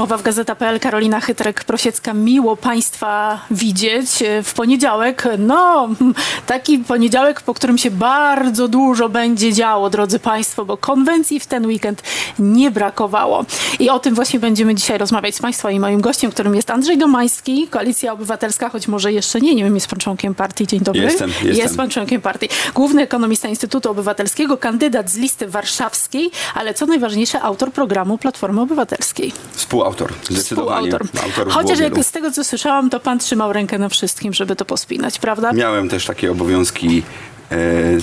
Mowa w Gazeta.pl, Karolina Chytrek-Prosiecka. Miło Państwa widzieć w poniedziałek. No, taki poniedziałek, po którym się bardzo dużo będzie działo, drodzy Państwo, bo konwencji w ten weekend nie brakowało. I o tym właśnie będziemy dzisiaj rozmawiać z Państwa i moim gościem, którym jest Andrzej Domański, Koalicja Obywatelska, choć może jeszcze nie, nie wiem, jest Pan członkiem partii. Dzień dobry. Jestem, jestem. Jest Pan członkiem partii. Główny ekonomista Instytutu Obywatelskiego, kandydat z listy warszawskiej, ale co najważniejsze, autor programu Platformy Obywatelskiej. Współautor, zdecydowanie. Współautor. Autorów Chociaż jak z tego, co słyszałam, to pan trzymał rękę na wszystkim, żeby to pospinać, prawda? Miałem też takie obowiązki e,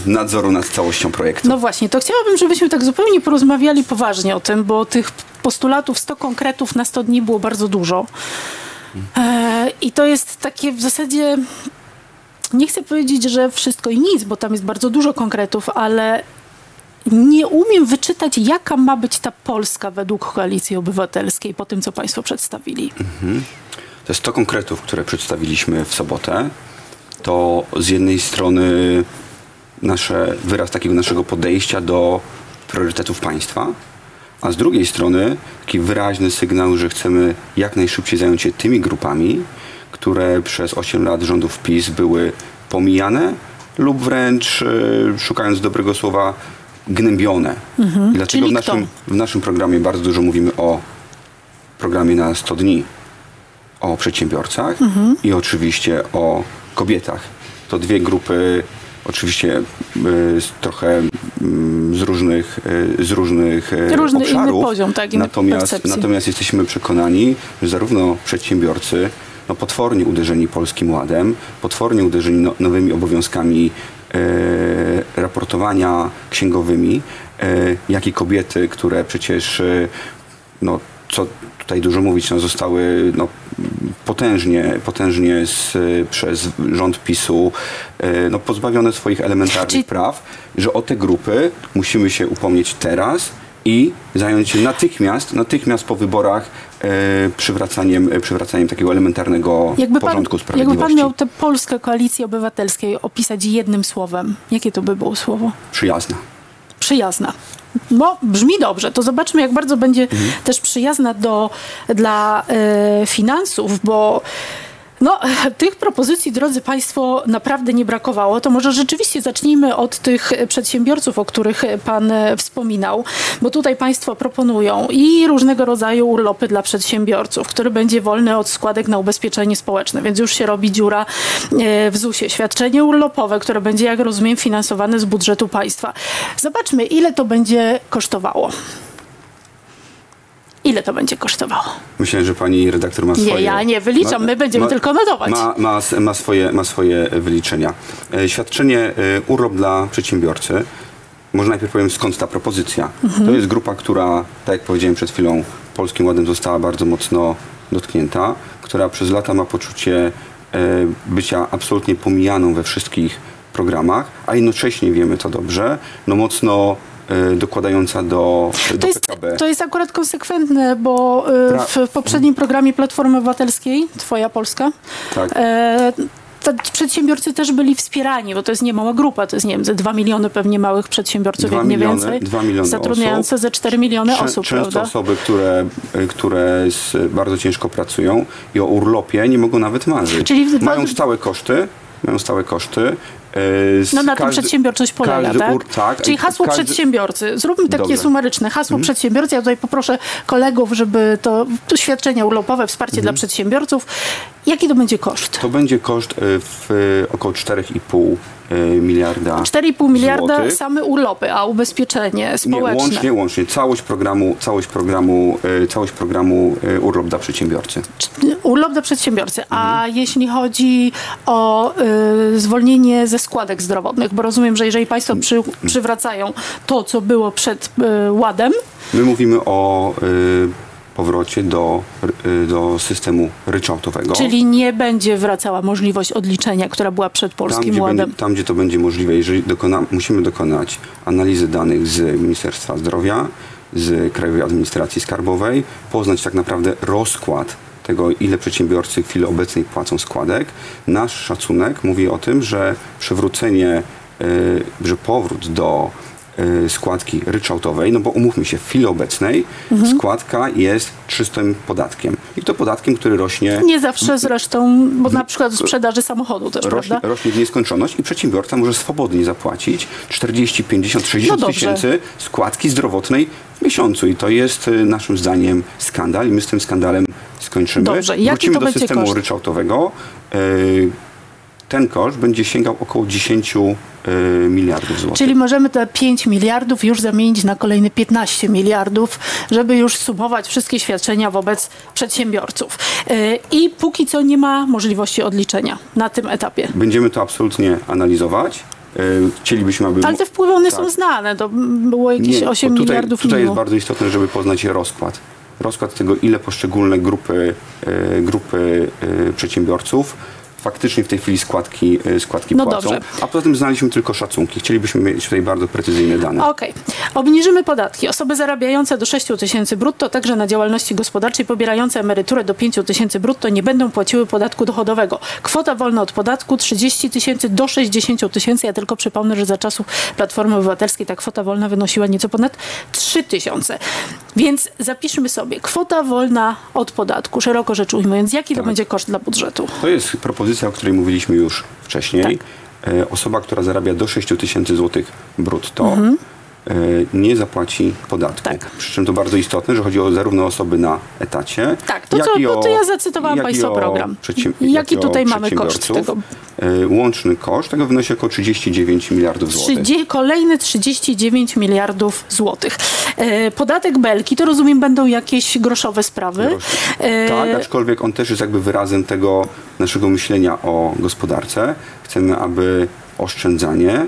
nadzoru nad całością projektu. No właśnie, to chciałabym, żebyśmy tak zupełnie porozmawiali poważnie o tym, bo tych postulatów 100 konkretów na 100 dni było bardzo dużo. E, I to jest takie w zasadzie, nie chcę powiedzieć, że wszystko i nic, bo tam jest bardzo dużo konkretów, ale nie umiem wyczytać, jaka ma być ta Polska według Koalicji Obywatelskiej po tym, co państwo przedstawili. Te 100 konkretów, które przedstawiliśmy w sobotę, to z jednej strony nasze, wyraz takiego naszego podejścia do priorytetów państwa, a z drugiej strony taki wyraźny sygnał, że chcemy jak najszybciej zająć się tymi grupami, które przez 8 lat rządów PiS były pomijane lub wręcz, e, szukając dobrego słowa, gnębione. I dlatego Mhm. czyli w naszym, w naszym programie bardzo dużo mówimy o programie na 100 dni, o przedsiębiorcach Mhm. i oczywiście o kobietach. To dwie grupy, oczywiście y, trochę mm, z różnych, y, z różnych y, Różny, obszarów. poziom, tak, natomiast, natomiast jesteśmy przekonani, że zarówno przedsiębiorcy, no potwornie uderzeni Polskim Ładem, potwornie uderzeni no, nowymi obowiązkami e, raportowania księgowymi, e, jak i kobiety, które przecież e, no, co tutaj dużo mówić, no, zostały no, potężnie, potężnie z, przez rząd PiSu e, no, pozbawione swoich elementarnych Czyli- praw, że o te grupy musimy się upomnieć teraz i zająć się natychmiast, natychmiast po wyborach przywracaniem, e, przywracaniem takiego elementarnego Jakby pan, porządku jakby sprawiedliwości. pan miał tę Polskę Koalicji Obywatelskiej opisać jednym słowem, jakie to by było słowo? Przyjazna. Przyjazna. No, brzmi dobrze. To zobaczmy, jak bardzo będzie Mhm. też przyjazna do, dla e, finansów, bo no, tych propozycji, drodzy Państwo, naprawdę nie brakowało. To może rzeczywiście zacznijmy od tych przedsiębiorców, o których Pan wspominał, bo tutaj Państwo proponują i różnego rodzaju urlopy dla przedsiębiorców, który będzie wolny od składek na ubezpieczenie społeczne, więc już się robi dziura e, w ZUS-ie. Świadczenie urlopowe, które będzie, jak rozumiem, finansowane z budżetu państwa. Zobaczmy, ile to będzie kosztowało. Ile to będzie kosztowało? Myślę, że pani redaktor ma Nie, swoje... ja nie wyliczam, my będziemy tylko notować. Ma, ma, ma, swoje, ma swoje wyliczenia. E, Świadczenie e, urlop dla przedsiębiorcy. Może najpierw powiem, skąd ta propozycja. Mhm. To jest grupa, która, tak jak powiedziałem przed chwilą, Polskim Ładem została bardzo mocno dotknięta, która przez lata ma poczucie e, bycia absolutnie pomijaną we wszystkich programach, a jednocześnie wiemy to dobrze, no mocno dokładająca do, do To jest, PKB. to jest akurat konsekwentne, bo y, w, poprzednim programie Platformy Obywatelskiej, Twoja Polska, Tak. e, przedsiębiorcy też byli wspierani, bo to jest niemała grupa, to jest nie wiem, ze 2 miliony pewnie małych przedsiębiorców, jak nie więcej, dwa miliony zatrudniające osób. ze 4 miliony Czę- osób, Często prawda? osoby, które, y, które bardzo ciężko pracują i o urlopie nie mogą nawet marzyć. Czyli mają stałe koszty, mają stałe koszty. Z No na tym każdy- przedsiębiorczość polega, tak? ur- tak, Czyli hasło każdy- przedsiębiorcy. Zróbmy takie Dobrze. sumaryczne. Hasło przedsiębiorcy. Ja tutaj poproszę kolegów, żeby to, to świadczenia urlopowe, wsparcie dla przedsiębiorców. Jaki to będzie koszt? To będzie koszt y, w y, około 4,5 y, miliarda 4,5 miliarda złotych. same urlopy, a ubezpieczenie Nie, społeczne. łącznie, łącznie. Całość programu, całość programu, całość programu urlop dla przedsiębiorcy. Urlop dla przedsiębiorcy. A Mhm. jeśli chodzi o y, zwolnienie ze składek zdrowotnych, bo rozumiem, że jeżeli państwo przy, Mhm. przywracają to, co było przed y, ładem, My mówimy o y, powrocie do, y, do systemu ryczałtowego. czyli nie będzie wracała możliwość odliczenia, która była przed tam Polskim gdzie, Ładem. będzie, tam, gdzie to będzie możliwe, jeżeli dokona, musimy dokonać analizy danych z Ministerstwa Zdrowia, z Krajowej Administracji Skarbowej, poznać tak naprawdę rozkład tego, ile przedsiębiorcy w chwili obecnej płacą składek. Nasz szacunek mówi o tym, że przywrócenie, y, że powrót do składki ryczałtowej, no bo umówmy się, w chwili obecnej Mhm. składka jest czystym podatkiem. I to podatkiem, który rośnie Nie zawsze zresztą, bo na przykład w sprzedaży samochodu też, rośnie, prawda? rośnie w nieskończoność i przedsiębiorca może swobodnie zapłacić 40, 50, 60 No tysięcy składki zdrowotnej w miesiącu. I to jest y, naszym zdaniem skandal i my z tym skandalem skończymy. Dobrze, jaki Wrócimy to do systemu koszt? ryczałtowego. Y, Ten koszt będzie sięgał około 10 y, miliardów złotych. Czyli możemy te 5 miliardów już zamienić na kolejne 15 miliardów, żeby już sumować wszystkie świadczenia wobec przedsiębiorców. Yy, I póki co nie ma możliwości odliczenia na tym etapie. Będziemy to absolutnie analizować. Y, Chcielibyśmy, aby... Ale te wpływy one są Tak. znane. To było jakieś Nie, 8 bo tutaj, miliardów Tutaj minimum. jest bardzo istotne, żeby poznać rozkład. Rozkład tego, ile poszczególne grupy, grupy przedsiębiorców faktycznie w tej chwili składki, e, składki No płacą. dobrze. A poza tym znaliśmy tylko szacunki. Chcielibyśmy mieć tutaj bardzo precyzyjne dane. Okej. Obniżymy podatki. Osoby zarabiające do 6 tysięcy brutto, także na działalności gospodarczej, pobierające emeryturę do 5 tysięcy brutto nie będą płaciły podatku dochodowego. Kwota wolna od podatku 30 tysięcy do 60 tysięcy. Ja tylko przypomnę, że za czasów Platformy Obywatelskiej ta kwota wolna wynosiła nieco ponad 3 tysiące. Więc zapiszmy sobie, kwota wolna od podatku, szeroko rzecz ujmując, jaki to Tak. będzie koszt dla budżetu? To jest propozycja, o której mówiliśmy już wcześniej. Tak. E, Osoba, która zarabia do 6 tysięcy złotych brutto, Mhm. E, nie zapłaci podatku. Tak. Przy czym to bardzo istotne, że chodzi o zarówno osoby na etacie, Tak, to jak co- i to o, to ja zacytowałam państwa program. przedsięb- Jaki tutaj mamy koszt tego? E, Łączny koszt tego wynosi około 39 miliardów złotych. 30, kolejne 39 miliardów złotych. E, podatek Belki, to rozumiem będą jakieś groszowe sprawy. E, Tak, aczkolwiek on też jest jakby wyrazem tego naszego myślenia o gospodarce. Chcemy, aby oszczędzanie,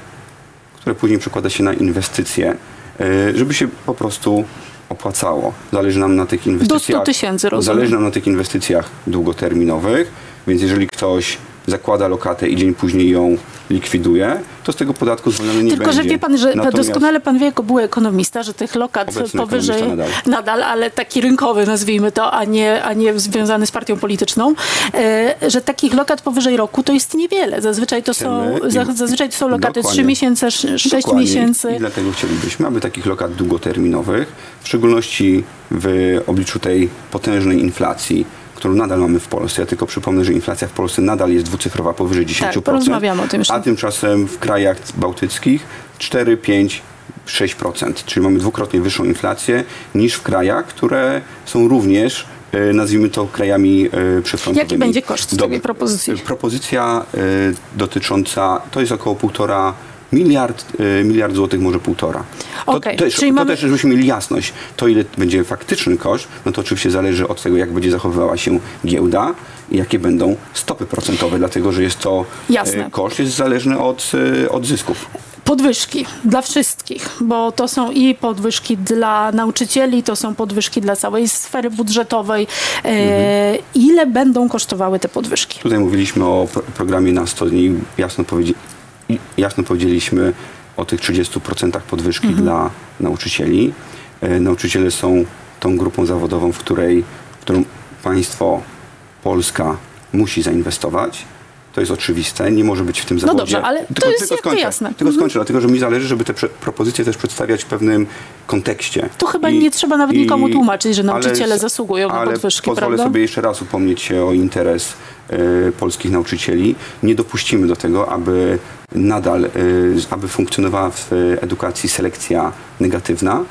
które później przekłada się na inwestycje, e, żeby się po prostu opłacało. Zależy nam na tych inwestycjach. tysięcy, rozumiem. Zależy nam na tych inwestycjach długoterminowych, więc jeżeli ktoś zakłada lokatę i dzień później ją likwiduje, to z tego podatku zwolniony nie Tylko, będzie. że wie pan, że Natomiast- doskonale pan wie, jako były ekonomista, że tych lokat Obecny powyżej ekonomista nadal. ale taki rynkowy nazwijmy to, a nie, a nie związany z partią polityczną, e, że takich lokat powyżej roku to jest niewiele. Zazwyczaj to są, Chcemy zazwyczaj to są lokaty Dokładnie. 3 miesiące, 6 Dokładnie. miesięcy. I dlatego chcielibyśmy, aby takich lokat długoterminowych, w szczególności w obliczu tej potężnej inflacji, którą nadal mamy w Polsce. Ja tylko przypomnę, że inflacja w Polsce nadal jest dwucyfrowa powyżej 10%. Tak, porozmawiamy o tym jeszcze. A tymczasem w krajach bałtyckich 4, 5, 6%. Czyli mamy dwukrotnie wyższą inflację niż w krajach, które są również e, nazwijmy to krajami e, przyfrontowymi. Jaki będzie koszt takiej propozycji? Propozycja e, dotycząca, to jest około półtora miliard, e, miliard złotych, może półtora. To, Okej, też, to mamy- też, żebyśmy mieli jasność, to ile będzie faktyczny koszt, no to oczywiście zależy od tego, jak będzie zachowywała się giełda i jakie będą stopy procentowe, dlatego że jest to Jasne. e, koszt jest zależny od, e, od zysków. Podwyżki dla wszystkich, bo to są i podwyżki dla nauczycieli, to są podwyżki dla całej sfery budżetowej. E, ile będą kosztowały te podwyżki? Tutaj mówiliśmy o pro- programie na 100 dni. Jasno, powiedzi- i- jasno powiedzieliśmy o tych 30% podwyżki dla nauczycieli. E, Nauczyciele są tą grupą zawodową, w której, w którą państwo, Polska musi zainwestować. To jest oczywiste, nie może być w tym zawodzie. dobrze, ale to jest jakby skończę, jasne. Tylko Mhm. skończę, dlatego że mi zależy, żeby te propozycje też przedstawiać w pewnym kontekście. Tu chyba I- nie trzeba nawet nikomu tłumaczyć, że ale- nauczyciele zasługują na ale podwyżki, pozwolę prawda? sobie jeszcze raz upomnieć się o interes e, polskich nauczycieli. Nie dopuścimy do tego, aby nadal, e, aby funkcjonowała w edukacji selekcja negatywna.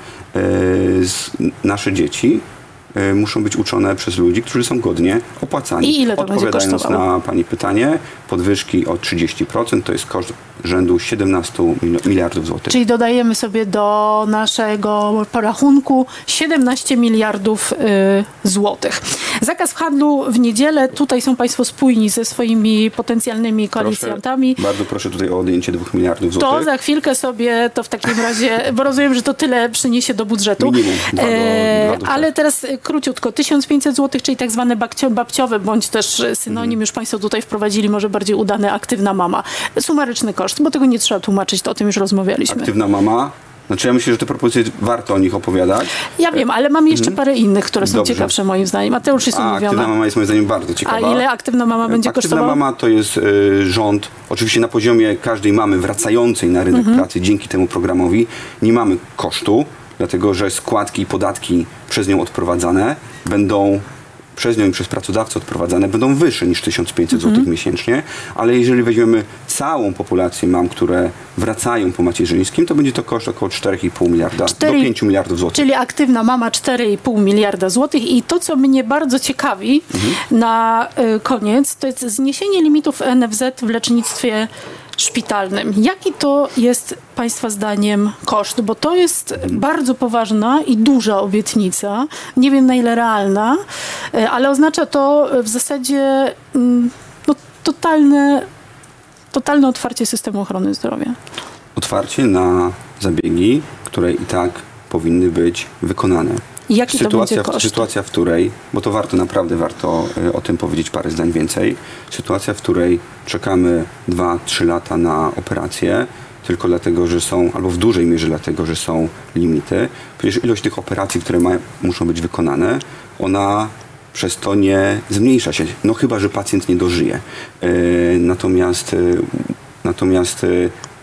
Z, nasze dzieci muszą być uczone przez ludzi, którzy są godnie opłacani. I ile to będzie Odpowiadając kosztowało? na Pani pytanie, podwyżki o 30% to jest koszt rzędu 17 mil- miliardów złotych. Czyli dodajemy sobie do naszego porachunku 17 miliardów y, złotych. Zakaz handlu w niedzielę. Tutaj są Państwo spójni ze swoimi potencjalnymi koalicjantami. Proszę, bardzo proszę tutaj o odjęcie 2 miliardów To złotych. za chwilkę sobie to w takim razie, bo rozumiem, że to tyle przyniesie do budżetu. Minimum dwa do- E, dwa do ale teraz e, króciutko, 1500 zł, czyli tak zwane babcio, babciowe, bądź też e, synonim, Mhm. już Państwo tutaj wprowadzili, może bardziej udane, aktywna mama. Sumaryczny koszt, bo tego nie trzeba tłumaczyć, to o tym już rozmawialiśmy. Aktywna mama Znaczy ja myślę, że te propozycje warto o nich opowiadać. Ja wiem, ale mam jeszcze parę innych, które są Mhm. Dobrze. ciekawsze moim zdaniem. A te już jest A aktywna mama jest moim zdaniem bardzo A ciekawa. ile aktywna mama będzie Aktywna kosztowała? mama to jest y, rząd, oczywiście na poziomie każdej mamy wracającej na rynek Mhm. pracy dzięki temu programowi nie mamy kosztu, dlatego że składki i podatki przez nią odprowadzane będą przez nią i przez pracodawcę odprowadzane będą wyższe niż 1500 Mhm. zł miesięcznie, ale jeżeli weźmiemy całą populację mam, które wracają po macierzyńskim, to będzie to koszt około 4,5 miliarda Cztery- do 5 miliardów złotych. Czyli aktywna mama 4,5 miliarda złotych i to, co mnie bardzo ciekawi Mhm. na y, koniec, to jest zniesienie limitów NFZ w lecznictwie szpitalnym. Jaki to jest Państwa zdaniem koszt? Bo to jest bardzo poważna i duża obietnica. Nie wiem na ile realna, y, ale oznacza to w zasadzie mm, no, totalne, totalne otwarcie systemu ochrony zdrowia. Otwarcie na zabiegi, które i tak powinny być wykonane. I jaki to sytuacja, będzie koszt? sytuacja, w której, bo to warto, naprawdę warto y, o tym powiedzieć parę zdań więcej, sytuacja, w której czekamy 2-3 lata na operację, tylko dlatego, że są, albo w dużej mierze dlatego, że są limity. Przecież ilość tych operacji, które ma, muszą być wykonane, ona przez to nie zmniejsza się, no chyba, że pacjent nie dożyje. Y, natomiast, y, natomiast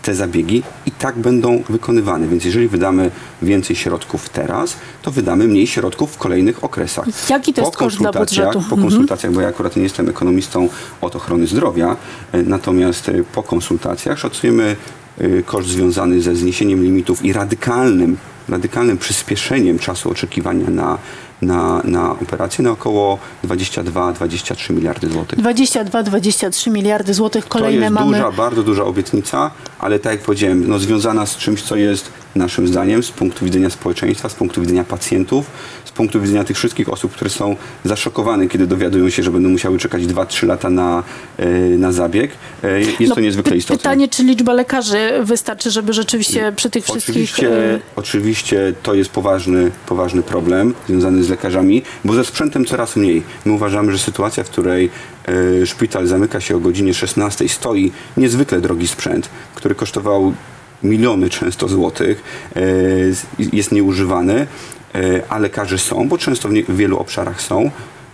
te zabiegi i tak będą wykonywane. Więc jeżeli wydamy więcej środków teraz, to wydamy mniej środków w kolejnych okresach. Jaki to jest koszt dla budżetu? Po Mhm. konsultacjach, bo ja akurat nie jestem ekonomistą od ochrony zdrowia, e, natomiast e, po konsultacjach szacujemy e, koszt związany ze zniesieniem limitów i radykalnym, radykalnym przyspieszeniem czasu oczekiwania na, na, na operację na około 22-23 miliardy złotych. 22-23 miliardy złotych. Kolejne to jest mamy. duża, bardzo duża obietnica, ale tak jak powiedziałem, no, związana z czymś, co jest naszym zdaniem z punktu widzenia społeczeństwa, z punktu widzenia pacjentów, z punktu widzenia tych wszystkich osób, które są zaszokowane, kiedy dowiadują się, że będą musiały czekać 2-3 lata na, e, na zabieg. E, Jest No, to niezwykle istotne. Pytanie, czy liczba lekarzy wystarczy, żeby rzeczywiście przy tych wszystkich... Oczywiście, e, oczywiście to jest poważny, poważny problem związany z lekarzami, bo ze sprzętem coraz mniej. My uważamy, że sytuacja, w której szpital zamyka się o godzinie 16, stoi niezwykle drogi sprzęt, który kosztował miliony często złotych, e, jest nieużywany, e, a lekarze są, bo często w, w wielu obszarach są,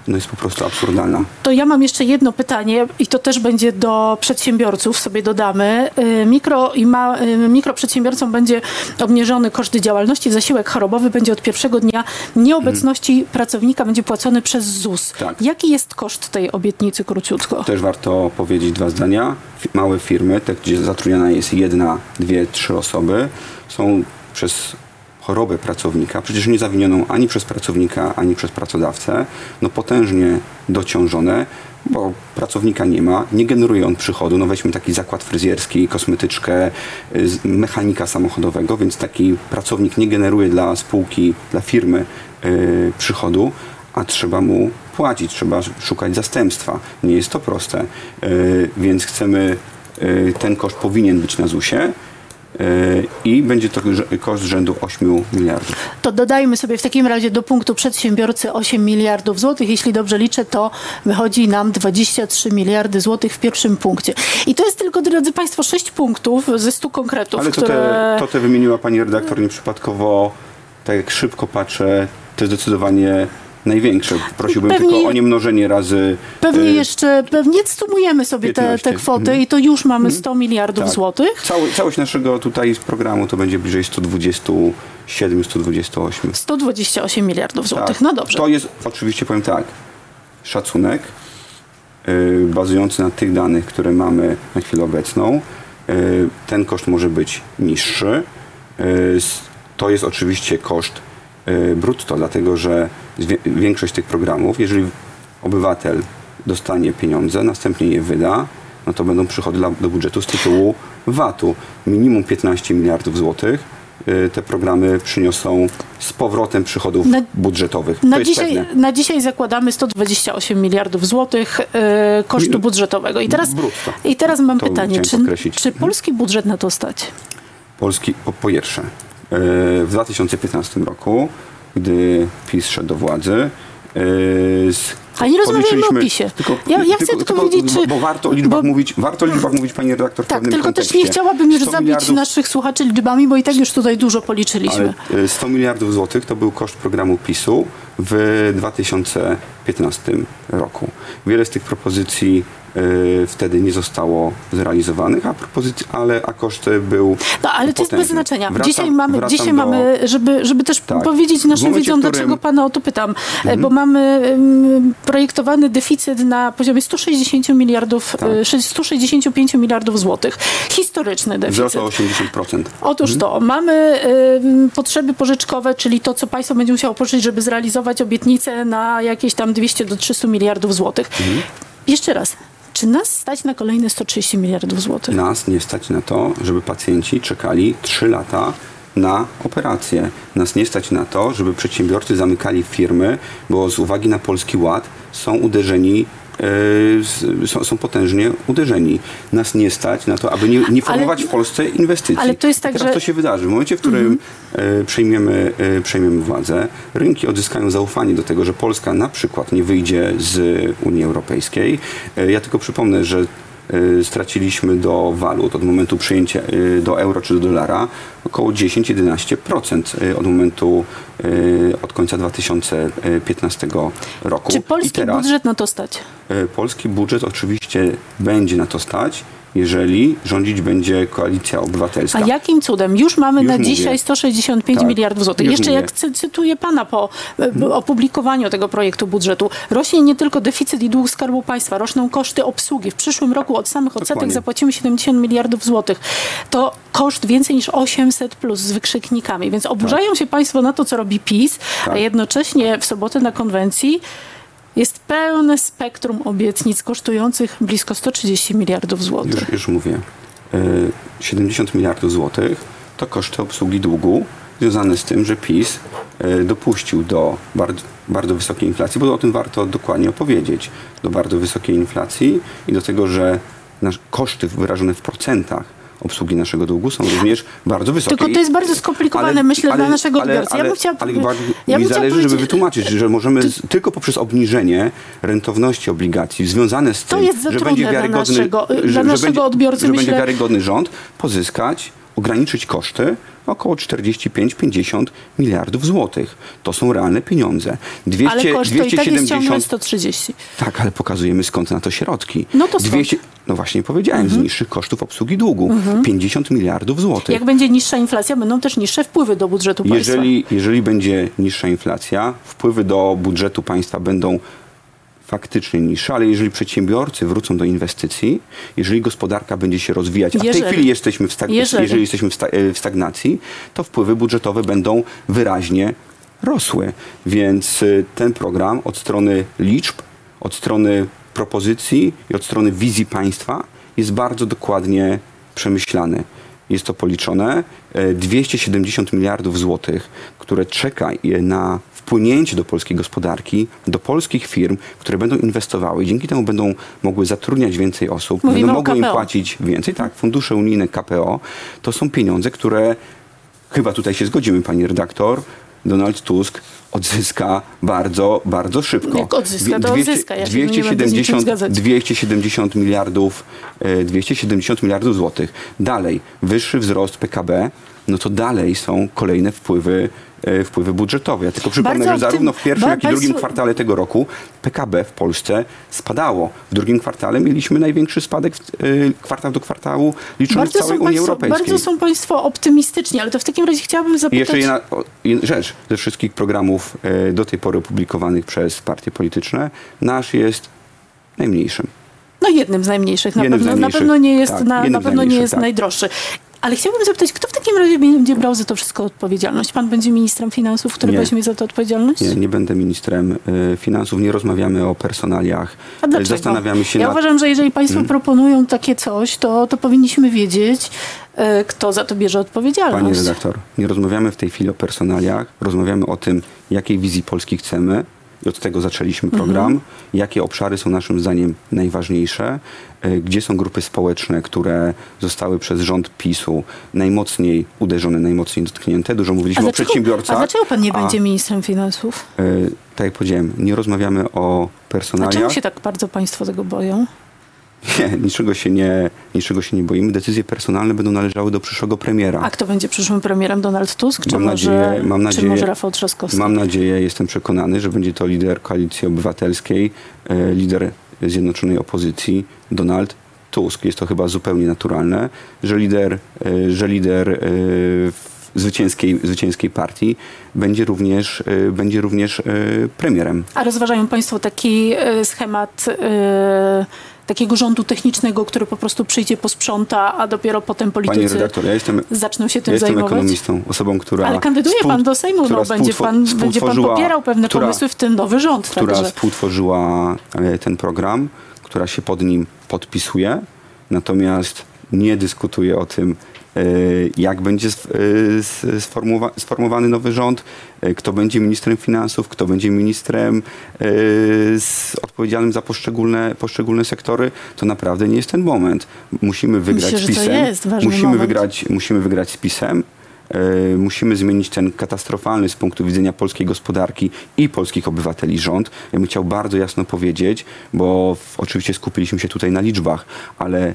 no jest po prostu absurdalna. To ja mam jeszcze jedno pytanie i to też będzie do przedsiębiorców, sobie dodamy. Y, Mikro i ma, y, mikroprzedsiębiorcom będzie obniżony koszt działalności, zasiłek chorobowy będzie od pierwszego dnia nieobecności pracownika będzie płacony przez ZUS. Tak. Jaki jest koszt tej obietnicy króciutko? Też warto powiedzieć dwa zdania. Małe firmy, te gdzie zatrudniana jest jedna, dwie, trzy osoby, są przez chorobę pracownika, przecież nie zawinioną ani przez pracownika, ani przez pracodawcę, no potężnie dociążone, bo pracownika nie ma, nie generuje on przychodu. No weźmy taki zakład fryzjerski, kosmetyczkę, y, mechanika samochodowego, więc taki pracownik nie generuje dla spółki, dla firmy y, przychodu, a trzeba mu płacić, trzeba szukać zastępstwa. Nie jest to proste, Y, więc chcemy, y, ten koszt powinien być na ZUS-ie i będzie to koszt rzędu 8 miliardów. To dodajmy sobie w takim razie do punktu przedsiębiorcy 8 miliardów złotych. Jeśli dobrze liczę, to wychodzi nam 23 miliardy złotych w pierwszym punkcie. I to jest tylko, drodzy Państwo, 6 punktów ze 100 konkretów, Ale to które... te, to te wymieniła pani redaktor nieprzypadkowo, tak jak szybko patrzę, to jest zdecydowanie największe. Prosiłbym Pewnie- tylko o niemnożenie razy... Pewnie y, jeszcze, pewnie sumujemy sobie te, 15. te kwoty Mhm. i to już mamy 100 miliardów tak. złotych. Cały, całość naszego tutaj programu to będzie bliżej 127-128. 128 miliardów złotych. Tak. No dobrze. To jest oczywiście, powiem tak, szacunek yy, bazujący na tych danych, które mamy na chwilę obecną. Yy, ten koszt może być niższy. S- to jest oczywiście koszt brutto, dlatego że większość tych programów, jeżeli obywatel dostanie pieniądze, następnie je wyda, no to będą przychody do budżetu z tytułu VAT-u. Minimum 15 miliardów złotych y, te programy przyniosą z powrotem przychodów Na- budżetowych. to Na dzisiaj, na dzisiaj zakładamy 128 miliardów złotych e, kosztu budżetowego. I teraz, Brutto. i teraz mam To pytanie, czy, czy polski budżet na to stać? Polski, po, po pierwsze, y, w 2015 roku, gdy PiS szedł do władzy, y, z A nie rozmawiajmy o PiSie. Tylko, Ja- ja chcę tylko wiedzieć, bo, czy- Bo warto o liczbach bo- mówić, warto o liczbach mówić, pani redaktor, w Tak, tylko kontekście. też nie chciałabym już 100 zabić miliardów- naszych słuchaczy liczbami, bo i tak już tutaj dużo policzyliśmy. Ale y, 100 miliardów złotych to był koszt programu PiSu w 2015 roku. Wiele z tych propozycji y, wtedy nie zostało zrealizowanych, a, propozycji, ale, a koszt był No, ale to jest bez potężny. znaczenia. Wracam- dzisiaj mamy, dzisiaj do- mamy żeby, żeby też Tak. powiedzieć naszym widzom, którym- dlaczego pana o to pytam. E, Bo mamy em, projektowany deficyt na poziomie 160 miliardów, Tak. e, 165 miliardów złotych. Historyczny deficyt. Wzrosło o 80%. Otóż to, mamy ym, potrzeby pożyczkowe, czyli to, co państwo będzie musiało pożyczyć, żeby zrealizować obietnicę na jakieś tam 200 do 300 miliardów złotych. Jeszcze raz, czy nas stać na kolejne 130 miliardów złotych? Nas nie stać na to, żeby pacjenci czekali 3 lata na operację. Nas nie stać na to, żeby przedsiębiorcy zamykali firmy, bo z uwagi na Polski Ład są uderzeni, e, są, są potężnie uderzeni. Nas nie stać na to, aby nie, nie formować w Polsce inwestycji. ale to jest tak, I teraz że- to się wydarzy. W momencie, w którym e, przejmiemy, e, przejmiemy władzę, rynki odzyskają zaufanie do tego, że Polska na przykład nie wyjdzie z Unii Europejskiej. Ja tylko przypomnę, że straciliśmy do walut od momentu przyjęcia e, do euro czy do dolara około 10-11% e, od momentu od końca 2015 roku. Czy polski teraz budżet na to stać? polski budżet oczywiście będzie na to stać, jeżeli rządzić będzie koalicja obywatelska. A jakim cudem? Już mamy Już na mówię. dzisiaj 165 Tak, miliardów złotych. już Jeszcze mówię. jak cy- cytuję pana po e, opublikowaniu tego projektu budżetu, rośnie nie tylko deficyt i dług Skarbu Państwa, rosną koszty obsługi. W przyszłym roku od samych odsetek Dokładnie. zapłacimy 70 miliardów złotych. To koszt więcej niż 800 plus z wykrzyknikami. Więc oburzają się państwo na to, co robi PiS, a Tak. jednocześnie w sobotę na konwencji jest pełne spektrum obietnic kosztujących blisko 130 miliardów złotych. Już, już mówię. Y, 70 miliardów złotych to koszty obsługi długu związane z tym, że PiS y, dopuścił do bardzo, bardzo wysokiej inflacji, bo o tym warto dokładnie opowiedzieć, do bardzo wysokiej inflacji i do tego, że nasz, koszty wyrażone w procentach obsługi naszego długu są również bardzo wysokie. Tylko to jest bardzo skomplikowane, myślę, dla naszego odbiorcy. Ja bym chciała ale ja mi zależy, żeby wytłumaczyć, że możemy z, tylko poprzez obniżenie rentowności obligacji związane z To tym, jest za że będzie dla wiarygodny, naszego- że, dla że naszego będzie, odbiorcy, że myślę- będzie wiarygodny rząd, pozyskać, ograniczyć koszty około 45-50 miliardów złotych. To są realne pieniądze. 200, Ale koszt to i tak jest ciągle 270 130. tak, ale pokazujemy skąd na to środki. No to skąd? 200, no właśnie powiedziałem, z niższych kosztów obsługi długu. 50 miliardów złotych. Jak będzie niższa inflacja, będą też niższe wpływy do budżetu państwa. Jeżeli, jeżeli będzie niższa inflacja, wpływy do budżetu państwa będą faktycznie niższe, ale jeżeli przedsiębiorcy wrócą do inwestycji, jeżeli gospodarka będzie się rozwijać, a w tej Jeżeli. chwili jesteśmy w, stag- Jeżeli. jeżeli jesteśmy w, sta- e, w stagnacji, to wpływy budżetowe będą wyraźnie rosły. Więc y, ten program od strony liczb, od strony propozycji i od strony wizji państwa jest bardzo dokładnie przemyślany. Jest to policzone. E, 270 miliardów złotych, które czeka na wpłynięcie do polskiej gospodarki, do polskich firm, które będą inwestowały. Dzięki temu będą mogły zatrudniać więcej osób, Mówimy będą mogły im płacić więcej. Tak, fundusze unijne KPO to są pieniądze, które chyba tutaj się zgodzimy, pani redaktor, Donald Tusk odzyska bardzo, bardzo szybko. Jak odzyska, to odzyska. Ja się nie będę z niczym 270, zgadzać. 270 miliardów, e, 270 miliardów złotych. Dalej, wyższy wzrost PKB, no to dalej są kolejne wpływy, e, wpływy budżetowe. Ja tylko przypomnę, Bardzo że zarówno w pierwszym, jak i drugim kwartale tego roku PKB w Polsce spadało. W drugim kwartale mieliśmy największy spadek w, e, kwartał do kwartału liczony w całej Unii państwo, Europejskiej. bardzo są Państwo optymistyczni, ale to w takim razie chciałabym I zapytać... jeszcze jedna, rzecz. Ze wszystkich programów e, do tej pory opublikowanych przez partie polityczne, nasz jest najmniejszym. No jednym z najmniejszych. Na, Jednym pewno, na najmniejszych. pewno nie jest, Tak, na, na pewno nie jest tak. najdroższy. Ale chciałbym zapytać, kto w takim razie będzie brał za to wszystko odpowiedzialność? Pan będzie ministrem finansów, który Nie. weźmie za to odpowiedzialność? Nie, nie będę ministrem e, finansów, nie rozmawiamy o personaliach. A dlaczego? Zastanawiamy się ja nad... uważam, że jeżeli Państwo Hmm? proponują takie coś, to, to powinniśmy wiedzieć, e, kto za to bierze odpowiedzialność. Panie redaktor, nie rozmawiamy w tej chwili o personaliach, rozmawiamy o tym, jakiej wizji Polski chcemy, i od tego zaczęliśmy program, jakie obszary są naszym zdaniem najważniejsze, e, gdzie są grupy społeczne, które zostały przez rząd PiSu najmocniej uderzone, najmocniej dotknięte. Dużo mówiliśmy o przedsiębiorcach. a dlaczego pan nie a, będzie ministrem finansów? e, tak jak powiedziałem, nie rozmawiamy o A personaliach. czemu się tak bardzo państwo tego boją? Nie, niczego się nie, niczego się nie boimy. Decyzje personalne będą należały do przyszłego premiera. A kto będzie przyszłym premierem? Donald Tusk? Czy, Mam może, nadzieję- mam czy nadzieję- może Rafał Trzaskowski? Mam nadzieję, jestem przekonany, że będzie to lider koalicji obywatelskiej, e, lider Zjednoczonej Opozycji, Donald Tusk. Jest to chyba zupełnie naturalne, że lider, e, że lider e, w zwycięskiej, zwycięskiej partii będzie również, będzie również premierem. A rozważają państwo taki schemat takiego rządu technicznego, który po prostu przyjdzie, posprząta, a dopiero potem Panie politycy redaktor, ja jestem, zaczną się ja tym jestem zajmować? ekonomistą, osobą, która... Ale kandyduje pan do Sejmu, no, będzie, pan, będzie pan popierał pewne która- pomysły, w tym nowy rząd. która Także współtworzyła e, ten program, która się pod nim podpisuje, natomiast nie dyskutuje o tym, e, jak będzie e, sformułowany nowy rząd, e, kto będzie ministrem finansów, kto będzie ministrem odpowiedzialnym za poszczególne, poszczególne sektory, to naprawdę nie jest ten moment. Musimy wygrać Myślę, PiSem. musimy, moment. wygrać, musimy wygrać z PiSem. Musimy zmienić ten katastrofalny z punktu widzenia polskiej gospodarki i polskich obywateli rząd. Ja bym chciał bardzo jasno powiedzieć, bo oczywiście skupiliśmy się tutaj na liczbach, ale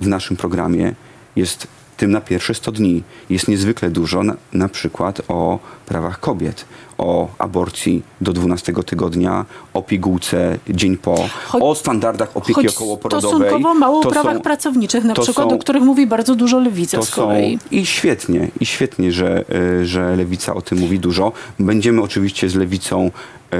w naszym programie jest tym na pierwsze 100 dni. Jest niezwykle dużo na, na przykład o prawach kobiet, o aborcji do 12 tygodnia, o pigułce dzień po, Choć- o standardach opieki choć okołoporodowej. stosunkowo mało o To prawach są- pracowniczych, na przykład, są- o których mówi bardzo dużo lewica to z kolei. Są, I świetnie, i świetnie, że, y, że Lewica o tym mówi dużo. Będziemy oczywiście z Lewicą e,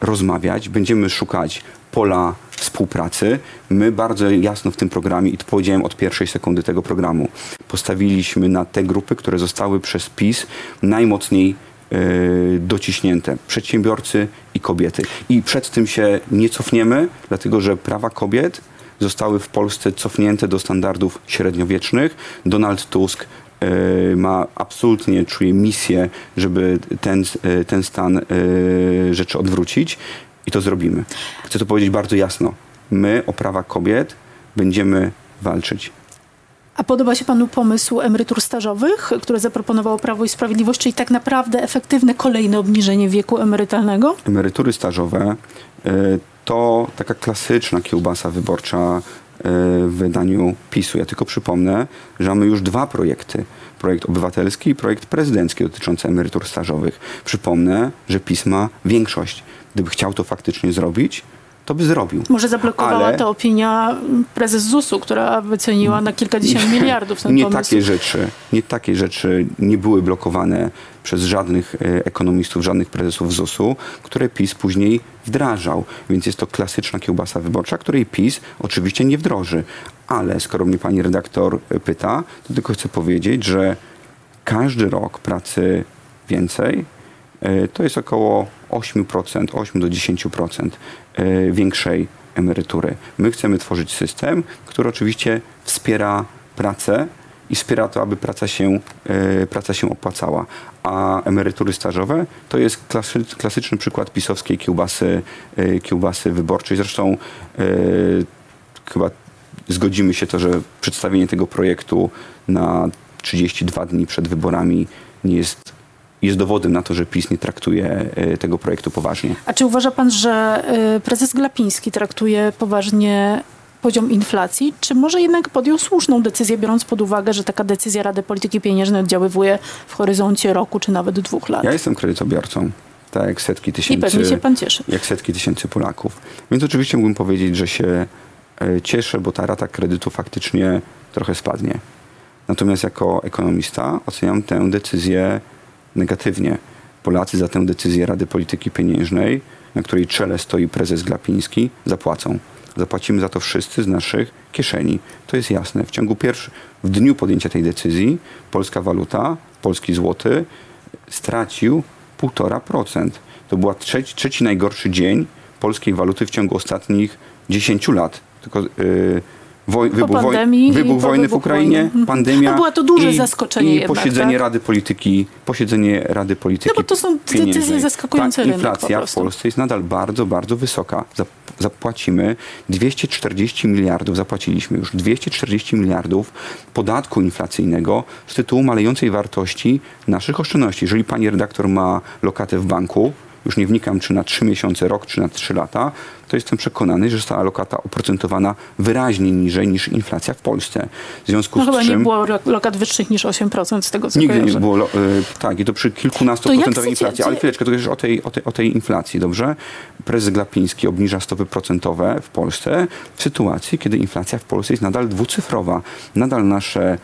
rozmawiać, będziemy szukać pola współpracy. My bardzo jasno w tym programie, i to powiedziałem od pierwszej sekundy tego programu, postawiliśmy na te grupy, które zostały przez PiS najmocniej e, dociśnięte. Przedsiębiorcy i kobiety. I przed tym się nie cofniemy, dlatego że prawa kobiet zostały w Polsce cofnięte do standardów średniowiecznych. Donald Tusk e, ma absolutnie, czuje misję, żeby ten, e, ten stan rzeczy odwrócić i to zrobimy. Chcę to powiedzieć bardzo jasno. My o prawa kobiet będziemy walczyć. A podoba się panu pomysł emerytur stażowych, które zaproponowało Prawo i Sprawiedliwość, czyli tak naprawdę efektywne kolejne obniżenie wieku emerytalnego? Emerytury stażowe e, to taka klasyczna kiełbasa wyborcza e, w wydaniu PiSu. Ja tylko przypomnę, że mamy już dwa projekty. Projekt obywatelski i projekt prezydencki dotyczący emerytur stażowych. Przypomnę, że PiS ma większość. Gdyby chciał to faktycznie zrobić, to by zrobił. Może zablokowała Ale- to opinia prezes ZUS-u, która wyceniła na kilkadziesiąt miliardów ten nie pomysł. takie rzeczy, nie takie rzeczy nie były blokowane przez żadnych e, ekonomistów, żadnych prezesów ZUS-u, które PiS później wdrażał. Więc jest to klasyczna kiełbasa wyborcza, której PiS oczywiście nie wdroży. Ale skoro mnie pani redaktor e, pyta, to tylko chcę powiedzieć, że każdy rok pracy więcej to jest około 8%, 8 do 10% e, większej emerytury. My chcemy tworzyć system, który oczywiście wspiera pracę i wspiera to, aby praca się, e, praca się opłacała. A emerytury stażowe to jest klasy, klasyczny przykład pisowskiej kiełbasy, e, kiełbasy wyborczej. Zresztą e, chyba zgodzimy się to, że przedstawienie tego projektu na 32 dni przed wyborami nie jest, jest dowodem na to, że PiS nie traktuje e, tego projektu poważnie. A czy uważa pan, że y, prezes Glapiński traktuje poważnie poziom inflacji, czy może jednak podjął słuszną decyzję, biorąc pod uwagę, że taka decyzja Rady Polityki Pieniężnej oddziaływuje w horyzoncie roku czy nawet dwóch lat? Ja jestem kredytobiorcą, tak jak setki I tysięcy, pewnie się pan cieszy. jak setki tysięcy Polaków. Więc oczywiście mógłbym powiedzieć, że się e, cieszę, bo ta rata kredytu faktycznie trochę spadnie. Natomiast jako ekonomista oceniam tę decyzję negatywnie. Polacy za tę decyzję Rady Polityki Pieniężnej, na której czele stoi prezes Glapiński, zapłacą. Zapłacimy za to wszyscy z naszych kieszeni. To jest jasne. W ciągu pierwszych, w dniu podjęcia tej decyzji, polska waluta, polski złoty stracił 1,5%. To był trzeci, trzeci najgorszy dzień polskiej waluty w ciągu ostatnich 10 lat. Tylko yy, Woj, wybuch, woj- pandemii wybuch wojny w Ukrainie, wojny. Mhm. pandemia. No była to duże i, zaskoczenie I jednak, posiedzenie tak? Rady Polityki, posiedzenie Rady Polityki No bo to są decyzje Pieniężnej. zaskakujące Ta rynek po inflacja w. Polsce jest nadal bardzo, bardzo wysoka. Zap- Zapłacimy 240 miliardów, zapłaciliśmy już 240 miliardów podatku inflacyjnego z tytułu malejącej wartości naszych oszczędności. Jeżeli pani redaktor ma lokatę w banku, już nie wnikam, czy na 3 miesiące, rok, czy na 3 lata, to jestem przekonany, że została lokata oprocentowana wyraźnie niżej niż inflacja w Polsce. W związku No z chyba czym... nie było lokat wyższych niż 8% z tego, co Nigdy kojarzę. nie było, lo- y, tak, i to przy kilkunastoprocentowej inflacji. Ale chwileczkę, to już o tej, o, tej, o tej inflacji, dobrze? Prezes Glapiński obniża stopy procentowe w Polsce w sytuacji, kiedy inflacja w Polsce jest nadal dwucyfrowa. Nadal nasze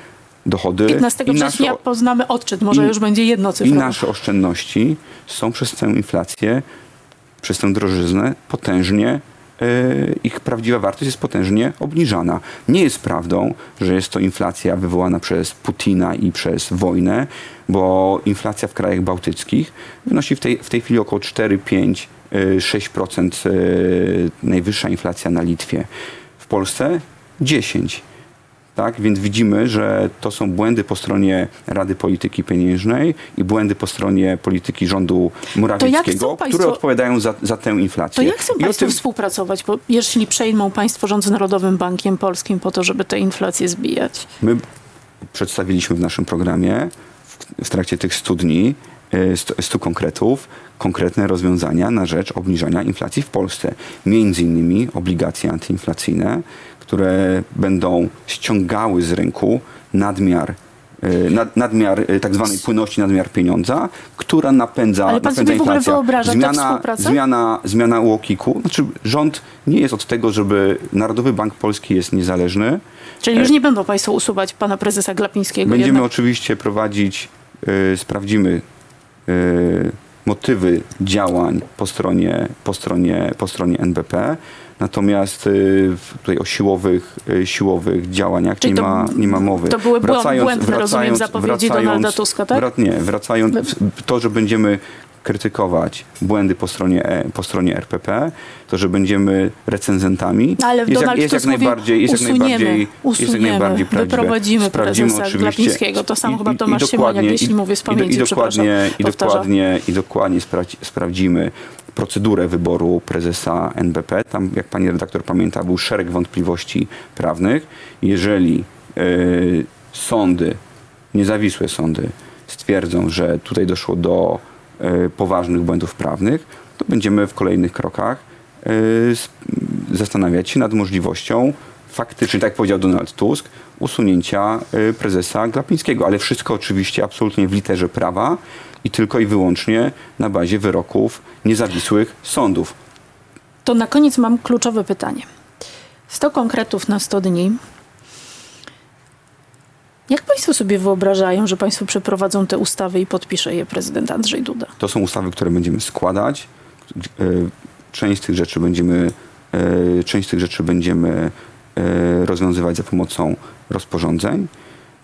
dochody 15 i nasze, września poznamy odczyt, może i- już będzie i jednocyfrowy. nasze oszczędności są przez tę inflację, przez tę drożyznę potężnie y, ich prawdziwa wartość jest potężnie obniżana. Nie jest prawdą, że jest to inflacja wywołana przez Putina i przez wojnę, bo inflacja w krajach bałtyckich wynosi w tej, w tej chwili około 4, 5, y, 6% y, najwyższa inflacja na Litwie. W Polsce 10. Tak, więc widzimy, że to są błędy po stronie Rady Polityki Pieniężnej i błędy po stronie polityki rządu Morawieckiego, państwo- które odpowiadają za, za tę To inflację. jak chcą I Państwo tym współpracować, bo jeśli przejmą Państwo rząd z Narodowym Bankiem Polskim po to, żeby tę inflację zbijać? my przedstawiliśmy w naszym programie w, w trakcie tych 100 dni, e, 100, 100 konkretów, konkretne rozwiązania na rzecz obniżania inflacji w Polsce. Między innymi obligacje antyinflacyjne, które będą ściągały z rynku nadmiar e, nad, nadmiar e, tak zwanej płynności, nadmiar pieniądza, która napędza, Ale pan napędza sobie w ogóle wyobraża tę zmiana, zmiana, zmiana UOKiK-u. Znaczy rząd nie jest od tego, żeby Narodowy Bank Polski jest niezależny. Czyli już nie będą Państwo usuwać pana prezesa Glapińskiego Będziemy jednak. oczywiście prowadzić, sprawdzimy motywy działań po stronie, po stronie, po stronie NBP. Natomiast y, tutaj o siłowych, y, siłowych działaniach Czyli nie, to- ma, nie ma mowy. to były błą- błędne, rozumiem, zapowiedzi Donalda Tuska, tak? Wrac, nie, wracając, to, że będziemy krytykować błędy po stronie, e, po stronie RPP, to, że będziemy recenzentami, Ale jest, jak, Donald jest jak Tusk mówi, najbardziej, jest jak usuniemy, najbardziej, jest jak usuniemy, najbardziej prawdziwe. wyprowadzimy Sprawdzimy prezesa Glapińskiego. To samo i- chyba i- i Tomasz dokładnie- Siemoniak, jeśli i- mówię z i pamięci, i dokładnie, przepraszam, i dokładnie, i dokładnie sprawdzi, sprawdzimy procedurę wyboru prezesa NBP. Tam, jak pani redaktor pamięta, był szereg wątpliwości prawnych. Jeżeli y, sądy, niezawisłe sądy stwierdzą, że tutaj doszło do poważnych błędów prawnych, to będziemy w kolejnych krokach s- zastanawiać się nad możliwością faktycznie, tak jak powiedział Donald Tusk, usunięcia y, prezesa Glapińskiego. Ale wszystko oczywiście absolutnie w literze prawa i tylko i wyłącznie na bazie wyroków niezawisłych sądów. To na koniec mam kluczowe pytanie. 100 konkretów na 100 dni. Jak Państwo sobie wyobrażają, że Państwo przeprowadzą te ustawy i podpisze je prezydent Andrzej Duda? To są ustawy, które będziemy składać. Y, Część tych rzeczy będziemy, y, część z tych rzeczy będziemy y, rozwiązywać za pomocą rozporządzeń.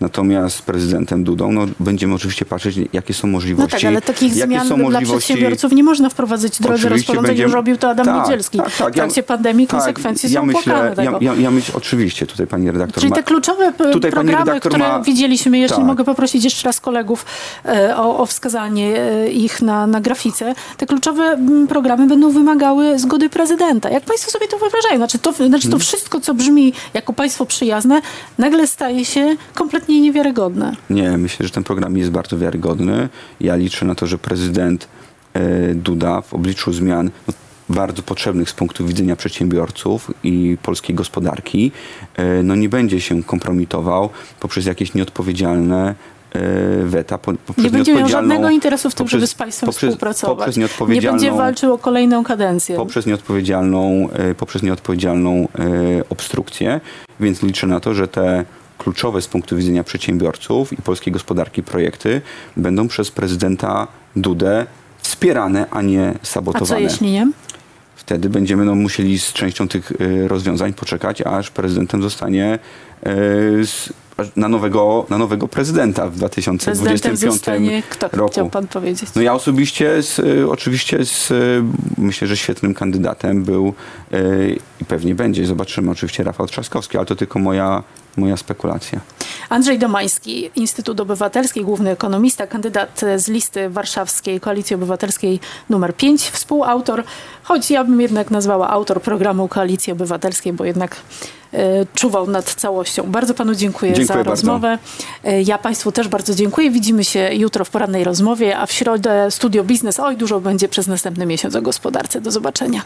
Natomiast z prezydentem Dudą no, będziemy oczywiście patrzeć, jakie są No możliwości. tak, ale takich zmian dla możliwości- przedsiębiorców nie można wprowadzić w drodze rozporządzeń. będziemy- Już robił to Adam Tak, Niedzielski. tak, tak. w trakcie pandemii konsekwencje ja są myślę, płakane tego. Ja, ja, ja myślę, oczywiście tutaj pani redaktor Czyli ma, te kluczowe Tutaj programy, które ma- widzieliśmy, jeśli Tak. mogę poprosić jeszcze raz kolegów e, o, o wskazanie e, ich na, na grafice, te kluczowe m, programy będą wymagały zgody prezydenta. Jak państwo sobie to wyobrażają? Znaczy to, znaczy to wszystko, co brzmi jako państwo przyjazne, nagle staje się kompletnie niewiarygodne. Nie, myślę, że ten program jest bardzo wiarygodny. Ja liczę na to, że prezydent e, Duda w obliczu zmian no, bardzo potrzebnych z punktu widzenia przedsiębiorców i polskiej gospodarki, e, no nie będzie się kompromitował poprzez jakieś nieodpowiedzialne e, weta. Po, poprzez Nie będzie miał żadnego interesu w tym, poprzez- żeby z państwem poprzez, współpracować. Poprzez Nie będzie walczył o kolejną kadencję. poprzez nieodpowiedzialną, poprzez nieodpowiedzialną obstrukcję, więc liczę na to, że te kluczowe z punktu widzenia przedsiębiorców i polskiej gospodarki projekty będą przez prezydenta Dudę wspierane, a nie A sabotowane. co jeśli nie? Wtedy będziemy no, musieli z częścią tych e, rozwiązań poczekać, aż prezydentem zostanie s- na nowego, na nowego prezydenta w Prezydentem 2025 zostanie kto, roku. chciał pan powiedzieć? No ja osobiście, z, y, oczywiście z, y, myślę, że świetnym kandydatem był y, i pewnie będzie, zobaczymy oczywiście Rafał Trzaskowski, ale to tylko moja, moja spekulacja. Andrzej Domański, Instytut Obywatelski, główny ekonomista, kandydat z listy warszawskiej Koalicji Obywatelskiej numer 5, współautor, choć ja bym jednak nazwała autor programu Koalicji Obywatelskiej, bo jednak e, czuwał nad całością. Bardzo panu dziękuję, Dziękuję za bardzo. rozmowę. E, Ja państwu też bardzo dziękuję. Widzimy się jutro w porannej rozmowie, a w środę Studio Biznes. Oj, dużo będzie przez następny miesiąc o gospodarce. Do zobaczenia.